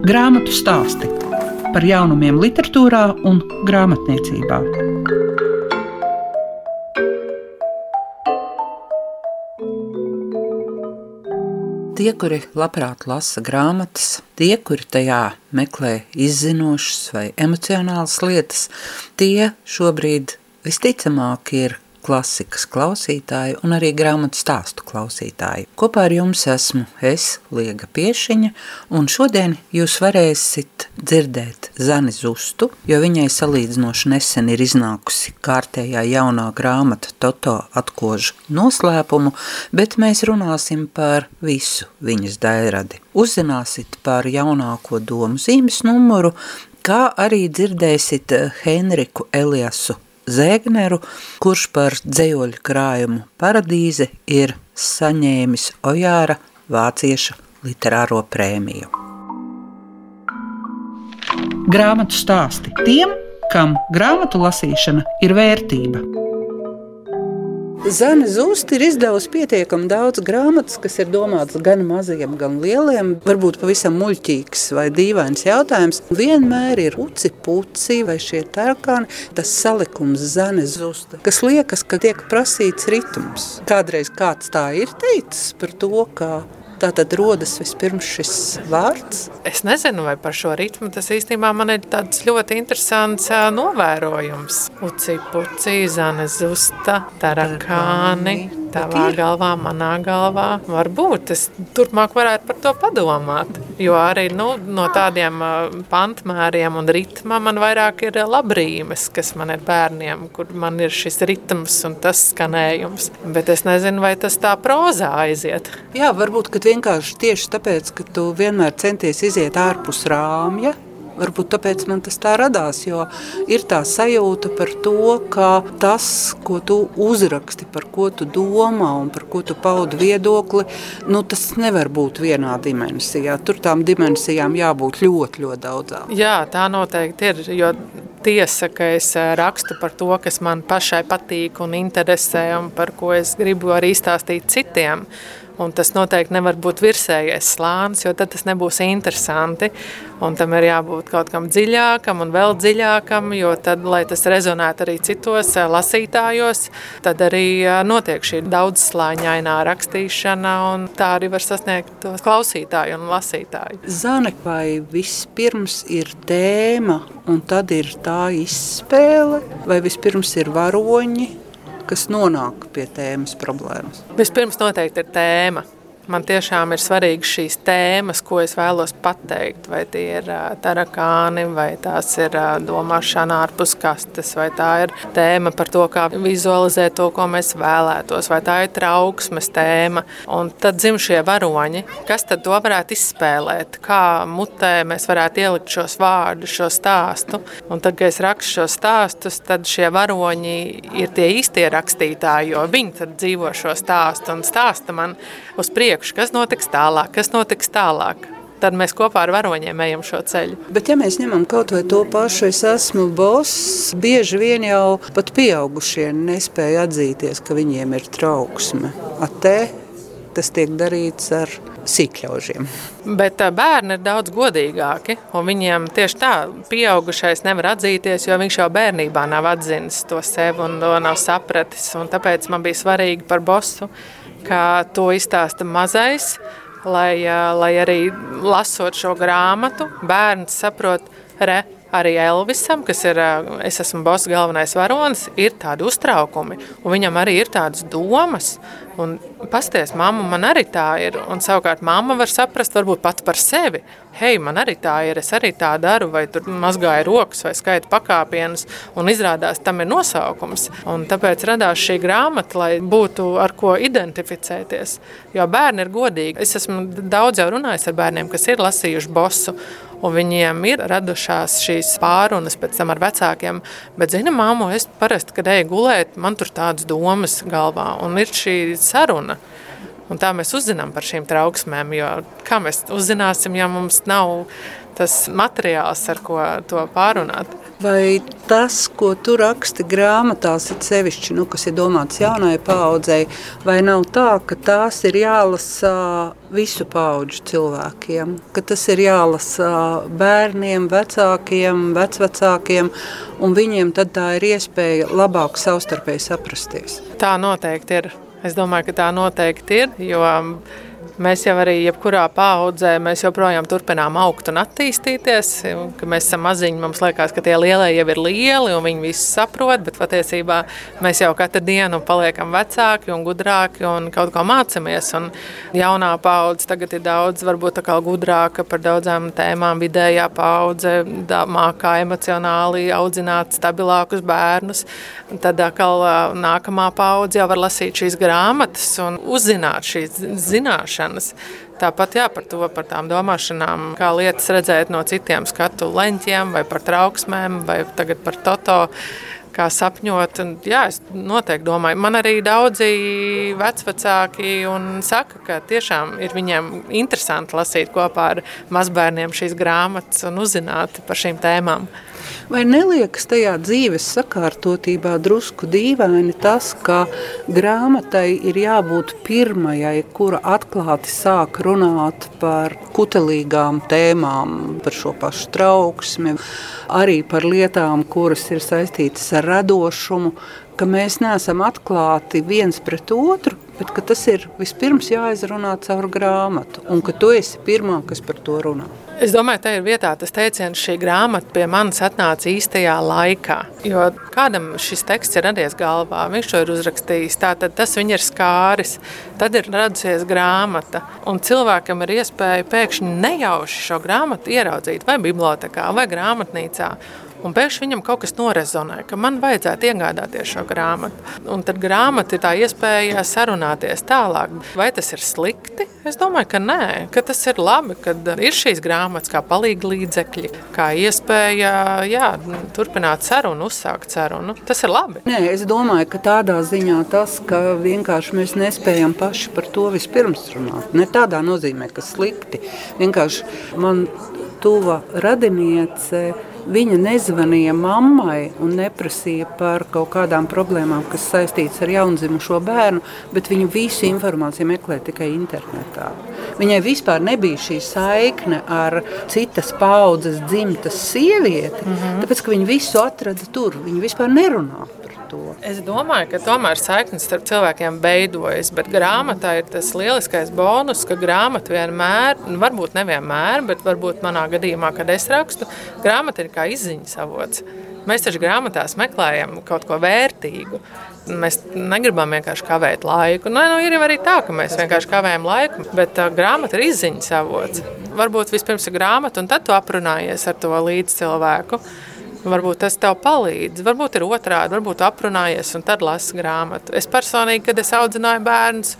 Grāmatu stāsti par jaunumiem, literatūrā un grāmatniecībā. Tie, kuri labprāt lasa grāmatas, tie, kuri tajā meklē izzinošas vai emocionālas lietas, tie šobrīd visticamāk ir klasikas klausītāji un arī grāmatu stāstu klausītāji. Kopā ar jums esmu es, Liega Piešiņa, un šodien jūs varēsit dzirdēt Zani Zustu, jo viņai salīdzinoši nesen ir iznākusi kārtējā jaunā grāmata Toto atkožu noslēpumu, bet mēs runāsim par visu viņas dairadi. Uzzināsit par jaunāko domu zīmes numuru, kā arī dzirdēsit Henriku Eliasu Zēgneru, kurš par dzējoļu krājumu paradīze ir saņēmis Ojāra vācieša literāro prēmiju. Grāmatu stāsti tiem, kam grāmatu lasīšana ir vērtība. Zana Zusti ir izdevusi pietiekami daudz grāmatas, kas ir domātas gan maziem, gan lieliem. Varbūt pavisam muļķīgs vai dīvains jautājums. Vienmēr ir uci puci vai šie tarkāni, tas salikums Zana Zusta, kas liekas, ka tiek prasīts ritms. Kādreiz kāds tā ir teicis par to, ka Tā tad rodas vispirms šis vārds. Es nezinu, vai par šo ritmu tas īstenībā man ir tāds ļoti interesants novērojums. Uci, puci, zane zusta, tarakāni. Tavā galvā, manā galvā. Varbūt es turpmāk varētu par to padomāt. Jo arī nu, no tādiem pantmēriem un ritma man vairāk ir labrīmes, kas man ir bērniem, kur man ir šis ritms un tas skanējums. Bet es nezinu, vai tas tā prozā aiziet. Jā, varbūt, ka vienkārši tieši tāpēc, ka tu vienmēr centies iziet ārpus rāmja, Varbūt tāpēc man tas tā radās, jo ir tā sajūta par to, ka tas, ko tu uzraksti, par ko tu domā un par ko tu paudi viedokli, nu, tas nevar būt vienā dimensijā. Tur tām dimensijām jābūt ļoti, ļoti daudzām. Jā, tā noteikti ir, jo tiesa, ka es eh, rakstu par to, kas man pašai patīk un interesē un par ko es gribu arī izstāstīt citiem. Un tas noteikti nevar būt virsējais slānis, jo tad tas nebūs interesanti. Un tam ir jābūt kaut kam dziļākam un vēl dziļākam, jo tad, lai tas rezonētu arī citos eh, lasītājos, tad arī eh, notiek šī daudzslāņainā rakstīšana, un tā arī var sasniegt tos klausītāju un lasītāju. Zane, vai vispirms ir tēma, un tad ir tā izspēle, vai vispirms ir varoņi, kas nonāk pie tēmas problēmas? Vispirms noteikti ir tēma. Man tiešām ir svarīgas šīs tēmas, ko es vēlos pateikt. Vai tie ir tarakāni, vai tās ir domāšana ārpus kastes, vai tā ir tēma par to, kā vizualizēt to, ko mēs vēlētos, vai tā ir trauksmes tēma. Un tad dzim šie varoņi. Kas tad to varētu izspēlēt? Kā mutē mēs varētu ielikt šos vārdus, šo stāstu? Un tad, kad es rakstu šos stāstus, tad šie varoņi ir tie īstie rakstītāji, jo viņi dzīvo šo stāstu un stāsta man uz priekšu priekšu, kas notiks tālāk, kas notiks tālāk. Tad mēs kopā ar varoņiem ejam šo ceļu. Bet, ja mēs ņemam kaut vai to pašu, es esmu boss, bieži vien jau pat pieaugušie nespēja atzīties, ka viņiem ir trauksme. Atē, tas tiek darīts ar sīkļaužiem. Bet bērni ir daudz godīgāki. Viņiem tieši tā, pieaugušais nevar atzīties, jo viņš jau bērnībā nav atzinis to sevi un to nav sapratis. Un tāpēc man bija svarīgi par bosu ka to izstāsta mazais, lai, lai arī lasot šo grāmatu, bērns saprot, re, arī Elvisam, kas ir, es esmu boss galvenais varonis, ir tādi uztraukumi, viņam arī ir tādas domas, un pasties, mamma, man arī tā ir, un savukārt mamma var saprast varbūt pat par sevi, hei, man arī tā ir, es arī tā daru, vai tur mazgāju rokas, vai skaitu pakāpienus, un izrādās tam ir nosaukums, un tāpēc radās šī grāmata, lai būtu ar ko identificēties, jo bērni ir godīgi. Es esmu daudz jau runājis ar bērniem, kas ir lasījuši bosu, un viņiem ir radušās šīs pārunas pēc tam ar vecākiem. Bet, zini, māmo, es parasti, kad eju gulēt, man tur tādas domas galvā, un ir šī saruna. Un tā mēs uzzinām par šīm trauksmēm, jo kā mēs uzzināsim, ja mums nav tas materiāls, ar ko to pārunāt. Vai tas, ko tu raksti grāmatās, ir sevišķi, nu, kas ir domāts jaunai paudzei, vai nav tā, ka tās ir jālasa visu pauģu cilvēkiem, ka tas ir jālasa bērniem, vecākiem, vecvecākiem, un viņiem tad tā ir iespēja labāk savstarpēji saprasties? Tā noteikti ir. Es domāju, ka tā noteikti ir, jo Mēs jau arī, jebkurā paudzē, mēs joprojām turpinām augt un attīstīties. Kad mēs esam maziņi, mums liekas, ka tie lielie jau ir lieli un viņi visi saprot, bet patiesībā mēs jau katru dienu paliekam vecāki un gudrāki un kaut ko mācāmies. Un jaunā paudze tagad ir daudz, varbūt gudrāka par daudzām tēmām. Vidējā paudze mākā emocionāli audzināt stabilākus bērnus. Tad atkal nākamā paudze jau var lasīt šīs grāmatas un uzzināt šīs zināšanas zināšanas. Tāpat jā, par to, par tām domāšanām, kā lietas redzēt no citiem skatu leņķiem, vai par trauksmēm, vai tagad par toto kā sapņot. Un, jā, es noteikti domāju, man arī daudzi vecvecāki saka, ka tiešām ir viņiem interesanti lasīt kopā ar mazbērniem šīs grāmatas un uzzināt par šīm tēmām. Vai neliekas tajā dzīves sakārtotībā drusku dīvaini tas, ka grāmatai ir jābūt pirmajai, kura atklāti sāk runāt par kutelīgām tēmām, par šo pašu trauksmi, arī par lietām, kuras ir saistītas ar radošumu, ka mēs neesam atklāti viens pret otru, bet ka tas ir vispirms jāizrunā caur grāmatu, un ka tu esi pirmā, kas par to runā. Es domāju, tā ir vietā tas teiciens, šī grāmata pie manis atnāca īstajā laikā. Jo kādam šis teksts ir radies galvā, viņš to ir uzrakstījis, tātad tas viņu ir skāris, tad ir radusies grāmata, un cilvēkam ir iespēja pēkšņi nejauši šo grāmatu ieraudzīt vai bibliotekā vai grāmatnīcā. Un pēkšņi viņam kaut kas norezonē, ka man vajadzētu iegādāties šo grāmatu. Un tad grāmata ir tā iespēja sarunāties tālāk. Vai tas ir slikti? Es domāju, ka nē, ka tas ir labi, ka ir šīs grāmatas kā palīga līdzekļi, kā iespēja jā, turpināt sarunu, uzsākt sarunu. Tas ir labi. Nē, es domāju, ka tādā ziņā tas, ka vienkārši mēs nespējam paši par to vispirms runāt. Ne tādā nozīmē, ka slikti. Vienkārši man tuva radiniece Viņa nezvanīja mammai un neprasīja par kaut kādām problēmām, kas saistītas ar jaundzimušo bērnu, bet viņa visu informāciju meklē tikai internetā. Viņai vispār nebija šī saikne ar citas paudzes dzimtas sievieti, mm -hmm. tāpēc, ka viņa visu atrada tur. Viņa vispār nerunā to. Es domāju, ka tomēr saiknes starp cilvēkiem beidojas, bet grāmatā ir tas lieliskais bonus, ka grāmata vienmēr, nu, varbūt nevienmēr, bet varbūt manā gadījumā, kad es rakstu, grāmata ir kā izziņas avots. Mēs taču grāmatās meklējam kaut ko vērtīgu. Mēs negribam vienkārši kavēt laiku. Nu, nu, ir jau arī tā, ka mēs vienkārši kavējam laiku, bet uh, grāmata ir izziņas avots. Varbūt vispirms ir grāmata, un tad tu aprunājies ar to līdzcilvēku. cilvēku. Varbūt tas tev palīdz, varbūt ir otrādi, varbūt aprunājies un tad lasi grāmatu. Es personīgi, kad es audzināju bērnus,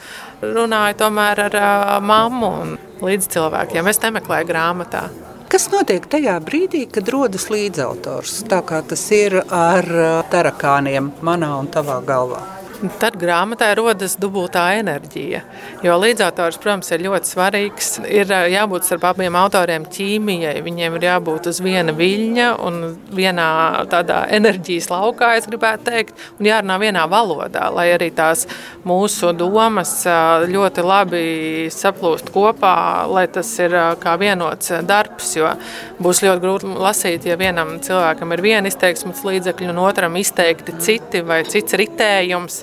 runāju tomēr ar uh, mammu un līdz cilvēkiem. Es nemeklēju grāmatā. Kas notiek tajā brīdī, kad rodas līdzautors? Tā kā tas ir ar tarakāniem manā un tavā galvā. Tad grāmatā rodas dubultā enerģija. Jo līdzautors, protams, ir ļoti svarīgs. Ir jābūt starp abiem autoriem ķīmijai. Viņiem ir jābūt uz viena viļņa un vienā tādā enerģijas laukā, es gribētu teikt, un jārunā vienā valodā, lai arī tās mūsu domas ļoti labi saplūst kopā, lai tas ir kā vienots darbs. Jo būs ļoti grūti lasīt, ja vienam cilvēkam ir viena izteiksmes līdzekļa un otram izteikti citi vai cits ritējums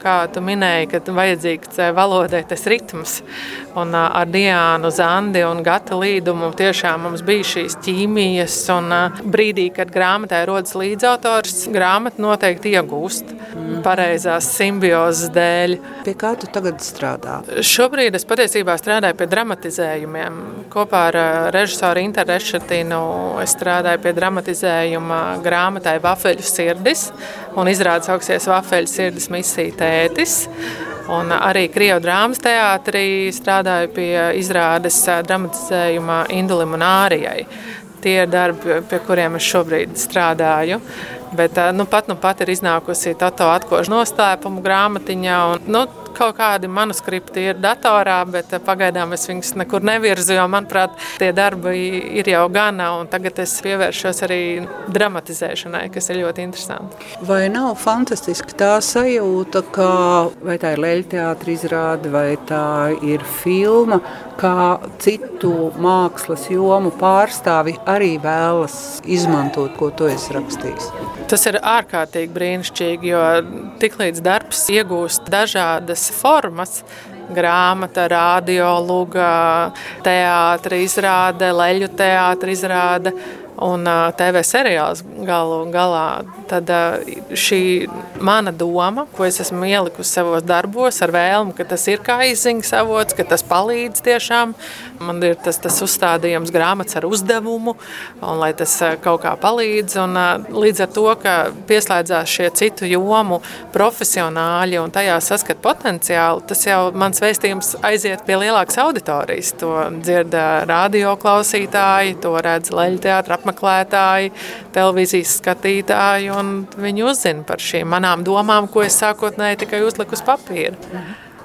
kā tu minēji, ka vajadzīgs valodai tas ritms. Un ar Diānu, Zandi un Gata līdumu tiešām mums bija šīs ķīmijas. Un brīdī, kad grāmatai rodas līdzautors, grāmata noteikti iegūst pareizās simbiozes dēļ. Pie kā tu tagad strādā? Šobrīd es patiesībā strādāju pie dramatizējumiem. Kopā ar režisoru Interu Rešetinu es strādāju pie dramatizējuma grāmatai Vafeļu sirdis un izrādes augsties Vafeļu sirdis misija tētis. Un arī Krievijas drāmas teātrī strādāju pie izrādes dramatizējuma Indulim un Ārijai. Tie ir darbi, pie kuriem es šobrīd strādāju. Bet nu, pat, nu, pat ir iznākusi Tato atkožu noslēpumu grāmatiņā. Un, nu, kaut kādi manuskripti ir datorā, bet pagaidām es viņus nekur nevirzu, jo, manuprāt, tie darbi ir jau gana, un tagad es pievēršos arī dramatizēšanai, kas ir ļoti interesanti. Vai nav fantastiski tā sajūta, ka vai tā ir leļu teātra izrāde, vai tā ir filma, kā citu mākslas jomu pārstāvi arī vēlas izmantot, ko tu esi rakstījis? Tas ir ārkārtīgi brīnišķīgi, jo tiklīdz darbs iegūst dažādas formas, grāmata, radio, luga, teātris izrāde, leļu teātris izrāde un TV seriāls galu galā, tad šī mana doma, ko es esmu ielikusi savos darbos ar vēlmu, ka tas ir kā izziņas avots, ka tas palīdz tiešām. Man ir tas, tas uzstādījums grāmatas ar uzdevumu, un lai tas kaut kā palīdz. Un, līdz ar to, ka pieslēdzās šie citu jomu profesionāļi un tajā saskat potenciālu, tas jau mans vēstījums aiziet pie lielākas auditorijas. To dzird radio klausītāji, to redz leļu teātra apmeklētāji televīzijas skatītāji, un viņi uzzina par šīm manām domām, ko es sākotnēji tikai uzliku uz papīra.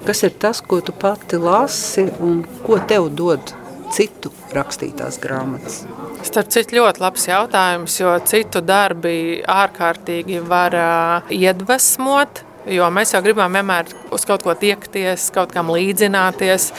Kas ir tas, ko tu pati lasi un ko tev dod citu rakstītās grāmatas? Starp citu, ļoti labs jautājums, jo citu darbi ārkārtīgi var iedvesmot. Jo mēs jau gribam vienmēr uz kaut ko tiekties, kaut kam līdzināties.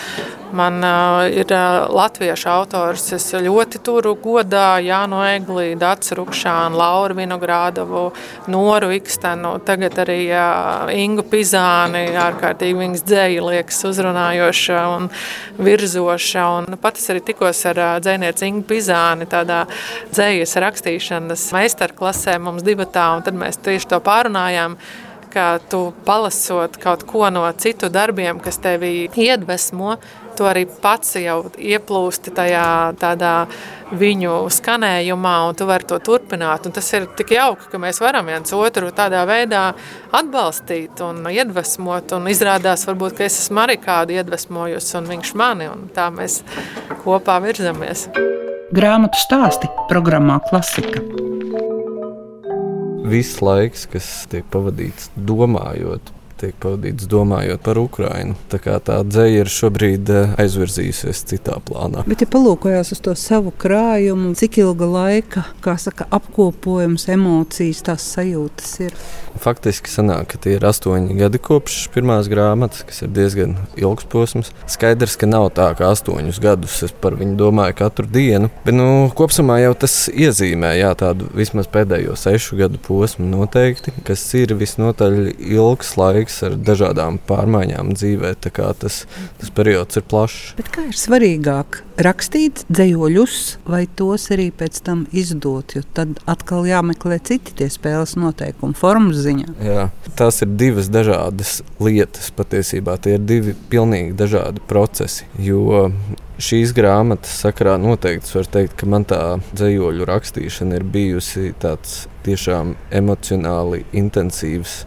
Man uh, ir uh, latviešu autors, es ļoti turu godā Jānu Egli, Dācis Rukšānu, Lauru Vinogrādovu, Noru Ikstenu, tagad arī uh, Ingu Pizāni, ārkārtīgi viņas dzēja liekas uzrunājoša un virzoša. Un pat es arī tikos ar uh, dzēnieci Ingu Pizāni tādā dzējas rakstīšanas meistarklasē mums divatā, un tad mēs tieši to pārunājām ka tu palasot kaut ko no citu darbiem, kas tevi iedvesmo, tu arī pats jau ieplūsti tajā tādā viņu skanējumā, un tu vari to turpināt. Un tas ir tik jauki, ka mēs varam viens otru tādā veidā atbalstīt un iedvesmot. Un izrādās, varbūt, ka es esmu arī kādu iedvesmojusi, un viņš mani, un tā mēs kopā virzamies. Grāmatu stāsti programmā Klasika viss laiks, kas tiek pavadīts domājot tiek pavadīts domājot par Ukrajinu. Tā kā tā dzēja ir šobrīd eh, aizvirzījusies citā plānā. Bet, ja palūkojas uz to savu krājumu, cik ilga laika, kā saka, apkopojums, emocijas, tās sajūtas ir? Faktiski sanāk, ka tie ir astoņi gadi kopš pirmās grāmatas, kas ir diezgan ilgs posms. Skaidrs, ka nav tā, ka astoņus gadus es par viņu domāju katru dienu, bet nu, kopumā jau tas iezīmē jā, tādu vismaz pēdējo sešu gadu posmu noteikti, kas ir visnotaļ ilgs laiks laiks ar dažādām pārmaiņām dzīvē. Tas, tas periods ir plašs. Bet kā ir svarīgāk rakstīt dzējoļus, vai tos arī pēc tam izdot? Jo tad atkal jāmeklē citi tie spēles noteikumi, formas ziņā. Jā, tās ir divas dažādas lietas patiesībā. Tie ir divi pilnīgi dažādi procesi. Jo šīs grāmatas sakarā noteikti var teikt, ka man tā dzējoļu rakstīšana ir bijusi tāds tiešām emocionāli intensīvs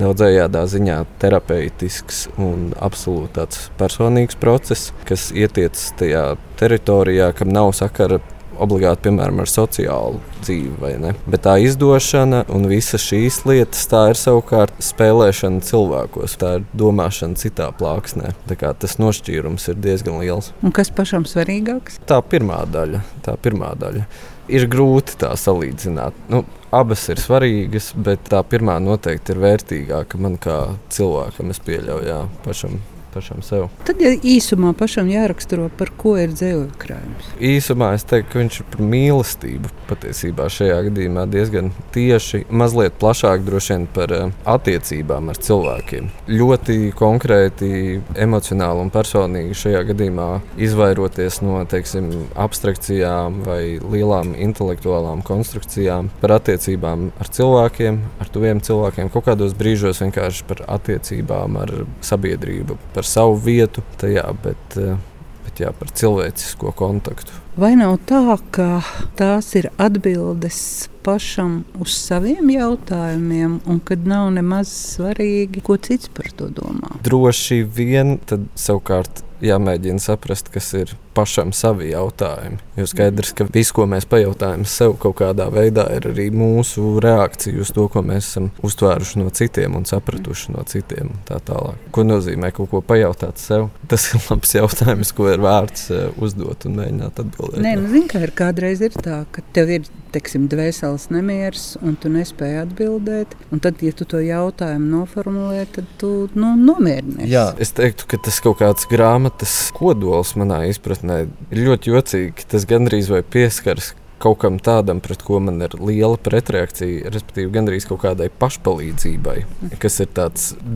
daudzējādā ziņā terapeitisks un absolūti tāds personīgs process, kas ietiec tajā teritorijā, kam nav sakara obligāti piemēram, ar sociālu dzīvi. Bet tā izdošana un visas šīs lietas, tā ir savukārt spēlēšana cilvēkos, tā ir domāšana citā plāksnē. Tas nošķīrums ir diezgan liels. Un kas pašam svarīgāks? Tā pirmā daļa. Tā pirmā daļa. Ir grūti tā salīdzināt. Nu, abas ir svarīgas, bet tā pirmā noteikti ir vērtīgāka man kā cilvēkam. Es pieļauju, jā, pašam pašam sev. Tad, ja īsumā pašam jāraksturo, par ko ir dzīvojuma krājums? Īsumā es teiktu, ka viņš ir par mīlestību. Patiesībā šajā gadījumā diezgan tieši, mazliet plašāk droši vien par uh, attiecībām ar cilvēkiem. Ļoti konkrēti, emocionāli un personīgi šajā gadījumā izvairoties no teiksim, abstrakcijām vai lielām intelektuālām konstrukcijām par attiecībām ar cilvēkiem, ar tuviem cilvēkiem, kaut kādos brīžos vienkārši par attiecībām ar sabiedrību. Par par savu vietu tajā, bet, eh, bet jā, par cilvēcisko kontaktu. Vai nav tā, ka tās ir atbildes pašam uz saviem jautājumiem, un kad nav nemaz svarīgi, ko cits par to domā? Droši vien, tad savukārt jāmēģina saprast, kas ir pašam savi jautājumi. Jo skaidrs, ka viss, ko mēs pajautājam sev, kaut kādā veidā ir arī mūsu reakcija uz to, ko mēs esam uztvēruši no citiem un sapratuši no citiem. Tā tālāk. Ko nozīmē kaut ko pajautāt sev? Tas ir labs jautājums, ko ir vērts eh, uzdot un mēģināt atbildēt. Nē, nu, zini, ka ir kādreiz ir tā, ka tev ir teiksim, dvēseles nemieris, un tu nespēji atbildēt. Un tad, ja tu to jautājumu noformulē, tad tu nu, nomierinies. Jā, es teiktu, ka tas kaut kāds grāmatas kodols manā izpratnē ir ļoti jocīgi. Tas gandrīz vai pieskaras kaut kam tādam, pret ko man ir liela pretreakcija, respektīvi, gandrīz kaut kādai pašpalīdzībai, kas ir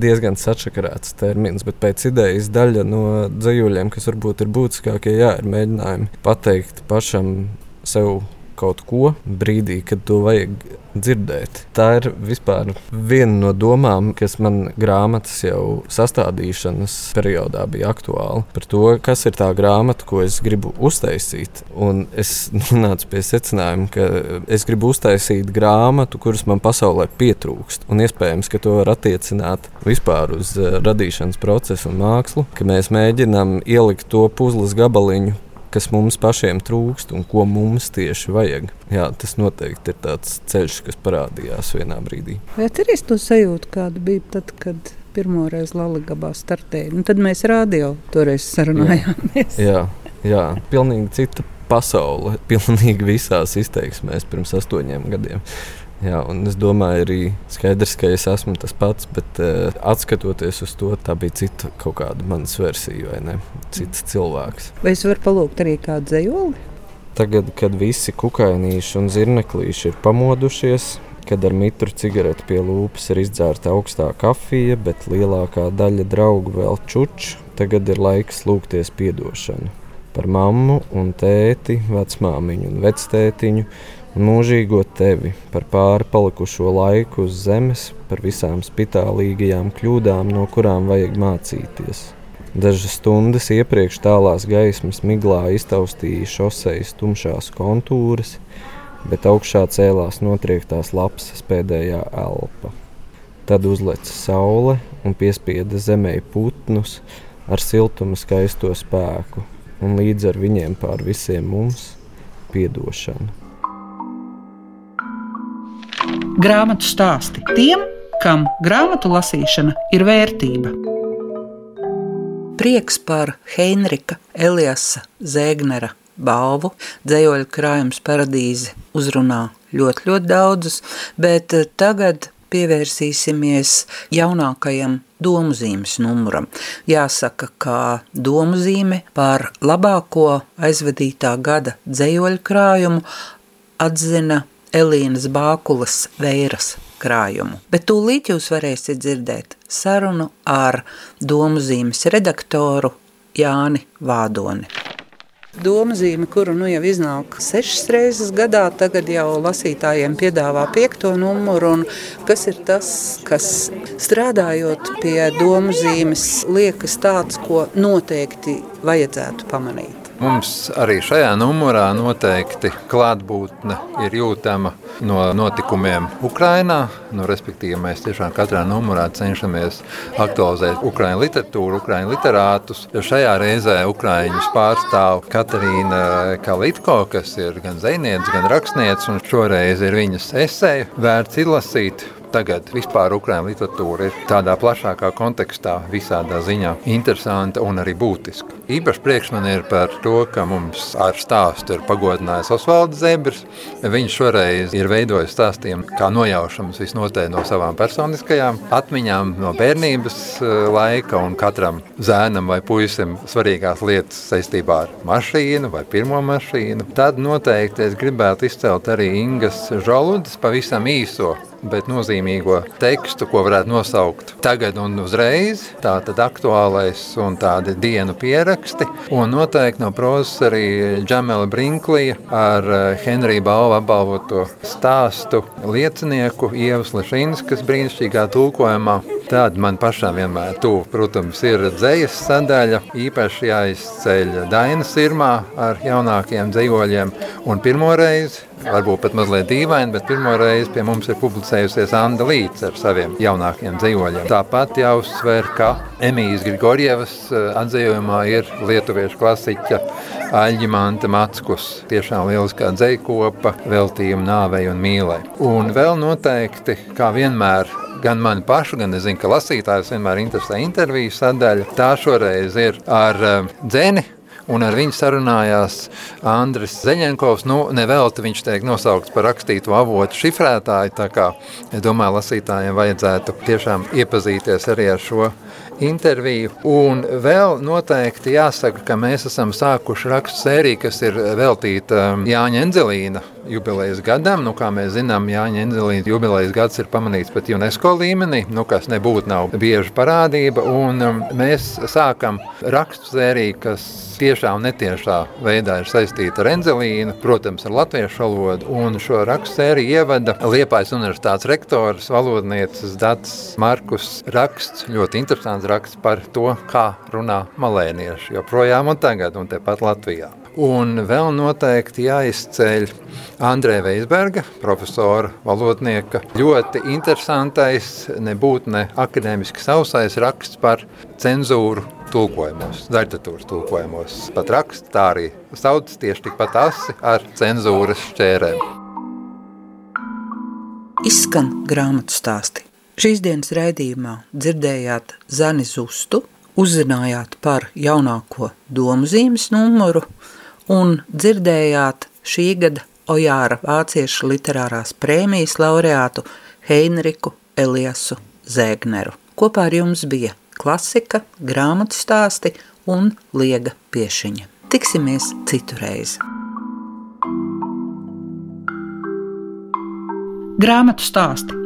diezgan sačakarēts termins, bet pēc idejas daļa no dzīsļiem, kas varbūt ir būtiskākie, jā, ir mēģinājumi pateikt pašam sev kaut ko brīdī, kad to vajag dzirdēt. Tā ir vispār viena no domām, kas man grāmatas jau sastādīšanas periodā bija aktuāla. Par to, kas ir tā grāmata, ko es gribu uztaisīt. Un es nonācu pie secinājuma, ka es gribu uztaisīt grāmatu, kuras man pasaulē pietrūkst. Un iespējams, ka to var attiecināt vispār uz eh, radīšanas procesu un mākslu, ka mēs mēģinām ielikt to puzles gabaliņu kas mums pašiem trūkst un ko mums tieši vajag. Jā, tas noteikti ir tāds ceļš, kas parādījās vienā brīdī. Vai atceries to sajūtu, kāda bija tad, kad pirmo reizi Latvijā startēja? Nu, tad mēs rādio toreiz sarunājāmies. Jā, jā, jā pilnīgi cita pasaule, pilnīgi visās izteiksmēs pirms astoņiem gadiem. Jā, un es domāju, arī skaidrs, ka es esmu tas pats, bet uh, atskatoties uz to, tā bija cita kaut kāda manas versija, vai ne? Cits cilvēks. Vai es varu palūgt arī kādu dzējoli? Tagad, kad visi kukainīši un zirneklīši ir pamodušies, kad ar mitru cigareti pie lūpas ir izdzērta augstā kafija, bet lielākā daļa draugu vēl čuč, tagad ir laiks lūgties piedošanu. Par mammu un tēti, vecmāmiņu un vectētiņu, mūžīgo tevi, par pāri palikušo laiku uz zemes, par visām spitālīgajām kļūdām, no kurām vajag mācīties. Dažas stundas iepriekš tālās gaismas miglā iztaustīja šoseis tumšās kontūras, bet augšā cēlās notriektās lapas pēdējā elpa. Tad uzleca saule un piespieda zemē putnus ar siltuma skaisto spēku, un līdz ar viņiem pār visiem mums piedošanu. Grāmatu stāsti tiem, kam grāmatu lasīšana ir vērtība. Prieks par Heinrika Eliasa Zēgnera balvu. Dzējoļu krājums paradīze uzrunā ļoti, ļoti daudzus, bet eh, tagad pievērsīsimies jaunākajam domu zīmes numuram. Jāsaka, ka domu zīme par labāko aizvadītā gada dzējoļu krājumu atzina Elīnas Bākulas veiras krājumu. Bet tūlīt jūs varēsiet dzirdēt sarunu ar domu zīmes redaktoru Jāni Vādoni. Domzīme, kuru nu jau iznāk sešas reizes gadā, tagad jau lasītājiem piedāvā piekto numuru. Kas ir tas, kas strādājot pie domzīmes, liekas tāds, ko noteikti vajadzētu pamanīt? Mums arī šajā numurā noteikti klātbūtne ir jūtama no notikumiem Ukrajinā. Nu, respektīvi, mēs tiešām katrā numurā cenšamies aktualizēt Ukrāņu literatūru, Ukrāņu literātus. Šajā reizē Ukrāņus pārstāv Katarīna Kalitko, kas ir gan zvejniece, gan rakstniece. Šoreiz ir viņas esēja vērts izlasīt tagad vispār Ukrāņu literatūra ir tādā plašākā kontekstā, visādā ziņā interesanta un arī būtiska. Īpaši prieks man ir par to, ka mums ar stāstu ir pagodinājis Osvalds Zebrs. Viņš šoreiz ir veidojis stāstījumu kā nojaušams visnotaļ no savām personiskajām atmiņām no bērnības eh, laika un katram zēnam vai puisim svarīgās lietas saistībā ar mašīnu vai pirmo mašīnu. Tad noteikti es gribētu izcelt arī Ingas Žoludas pavisam īso bet nozīmīgo tekstu, ko varētu nosaukt tagad un uzreiz. Tā tad aktuālais un tādi dienu pieraksti. Un noteikti no prozas arī Džamela Brinklija ar eh, Henrija Balvu apbalvoto stāstu liecinieku Ievas Lešinskas brīnišķīgā tulkojumā Tāda man pašām vienmēr tuvu, protams, ir dzējas sadaļa. Īpaši jāizceļ Dainas sirmā ar jaunākiem dzējoļiem. Un pirmo reizi varbūt pat mazliet dīvaini, bet pirmo reizi pie mums ir publicējusies Anna Līts ar saviem jaunākiem dzīvoļiem. Tāpat jāuzsver, ka Emīļas Grigorjevas eh, atzījumā ir lietuviešu klasiķa Aļģimanta Mackus. Tiešām lieliskā dzēkopa, veltījuma nāvei un mīlei. Un vēl noteikti, kā vienmēr, gan mani pašu, gan es zinu, ka lasītājs vienmēr interesē interviju sadaļa. Tā šoreiz ir ar um, dzēni un ar viņu sarunājās Andris Zeņenkovs. Nu, nevelti viņš tiek nosaukts par rakstīto avotu šifrētāju, tā kā es domāju, lasītājiem vajadzētu tiešām iepazīties arī ar šo interviju. Un vēl noteikti jāsaka, ka mēs esam sākuši rakstu sēriju, kas ir veltīta um, Jāņa Enzelīna jubilejas gadam. Nu, kā mēs zinām, Jāņa Enzelīna jubilejas gads ir pamanīts pat UNESCO līmenī, nu, kas nebūtu nav bieža parādība. Un um, mēs sākam rakstu sēriju, kas tiešā un netiešā veidā ir saistīta ar Enzelīnu, protams, ar latviešu valodu. Un šo rakstu sēriju ievada Liepājas universitātes rektors, valodniecis Dats Markus raksts, ļoti interesants raksts par to, kā runā malēnieši joprojām un tagad, un tepat Latvijā. Un vēl noteikti jāizceļ Andrē Veisberga, profesora, valodnieka. Ļoti interesantais, nebūtu ne akadēmiski sausais raksts par cenzūru tulkojumos, daļtatūras tulkojumos. Pat raksts tā arī sauc tieši tikpat asi ar cenzūras šķērēm. Izskan grāmatu stāsti. Šīs dienas raidījumā dzirdējāt Zani Zustu, uzzinājāt par jaunāko domu zīmes numuru – un dzirdējāt šī gada Ojāra vāciešu literārās prēmijas laureātu Heinriku Eliasu Zēgneru. Kopā ar jums bija klasika, grāmatu stāsti un liega piešiņa. Tiksimies citurreiz! Grāmatu stāsti